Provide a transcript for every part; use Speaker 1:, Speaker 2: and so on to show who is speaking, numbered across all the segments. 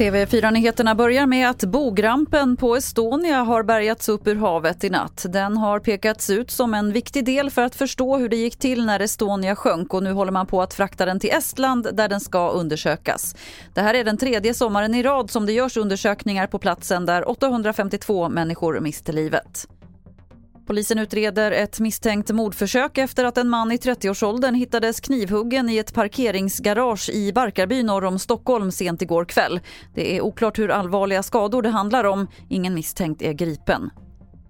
Speaker 1: TV4-nyheterna börjar med att bogrampen på Estonia har bärgats upp ur havet i natt. Den har pekats ut som en viktig del för att förstå hur det gick till när Estonia sjönk och nu håller man på att frakta den till Estland där den ska undersökas. Det här är den tredje sommaren i rad som det görs undersökningar på platsen där 852 människor miste livet. Polisen utreder ett misstänkt mordförsök efter att en man i 30-årsåldern hittades knivhuggen i ett parkeringsgarage i Barkarby norr om Stockholm sent igår kväll. Det är oklart hur allvarliga skador det handlar om. Ingen misstänkt är gripen.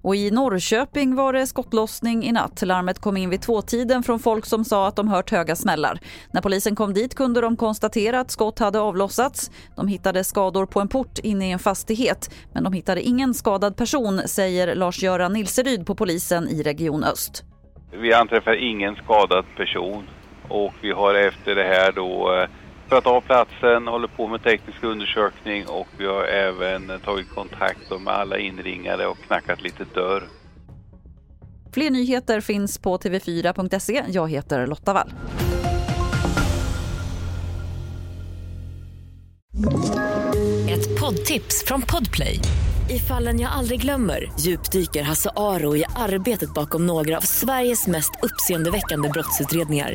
Speaker 1: Och I Norrköping var det skottlossning i natt. Larmet kom in vid tvåtiden från folk som sa att de hört höga smällar. När polisen kom dit kunde de konstatera att skott hade avlossats. De hittade skador på en port inne i en fastighet men de hittade ingen skadad person, säger Lars-Göran Nilseryd på polisen i Region Öst.
Speaker 2: Vi anträffar ingen skadad person och vi har efter det här då eh, att av platsen, håller på med teknisk undersökning och vi har även tagit kontakt med alla inringare och knackat lite dörr.
Speaker 1: Fler nyheter finns på tv4.se. Jag heter Lotta Wall.
Speaker 3: Ett poddtips från Podplay. I fallen jag aldrig glömmer djupdyker Hasse Aro i arbetet bakom några av Sveriges mest uppseendeväckande brottsutredningar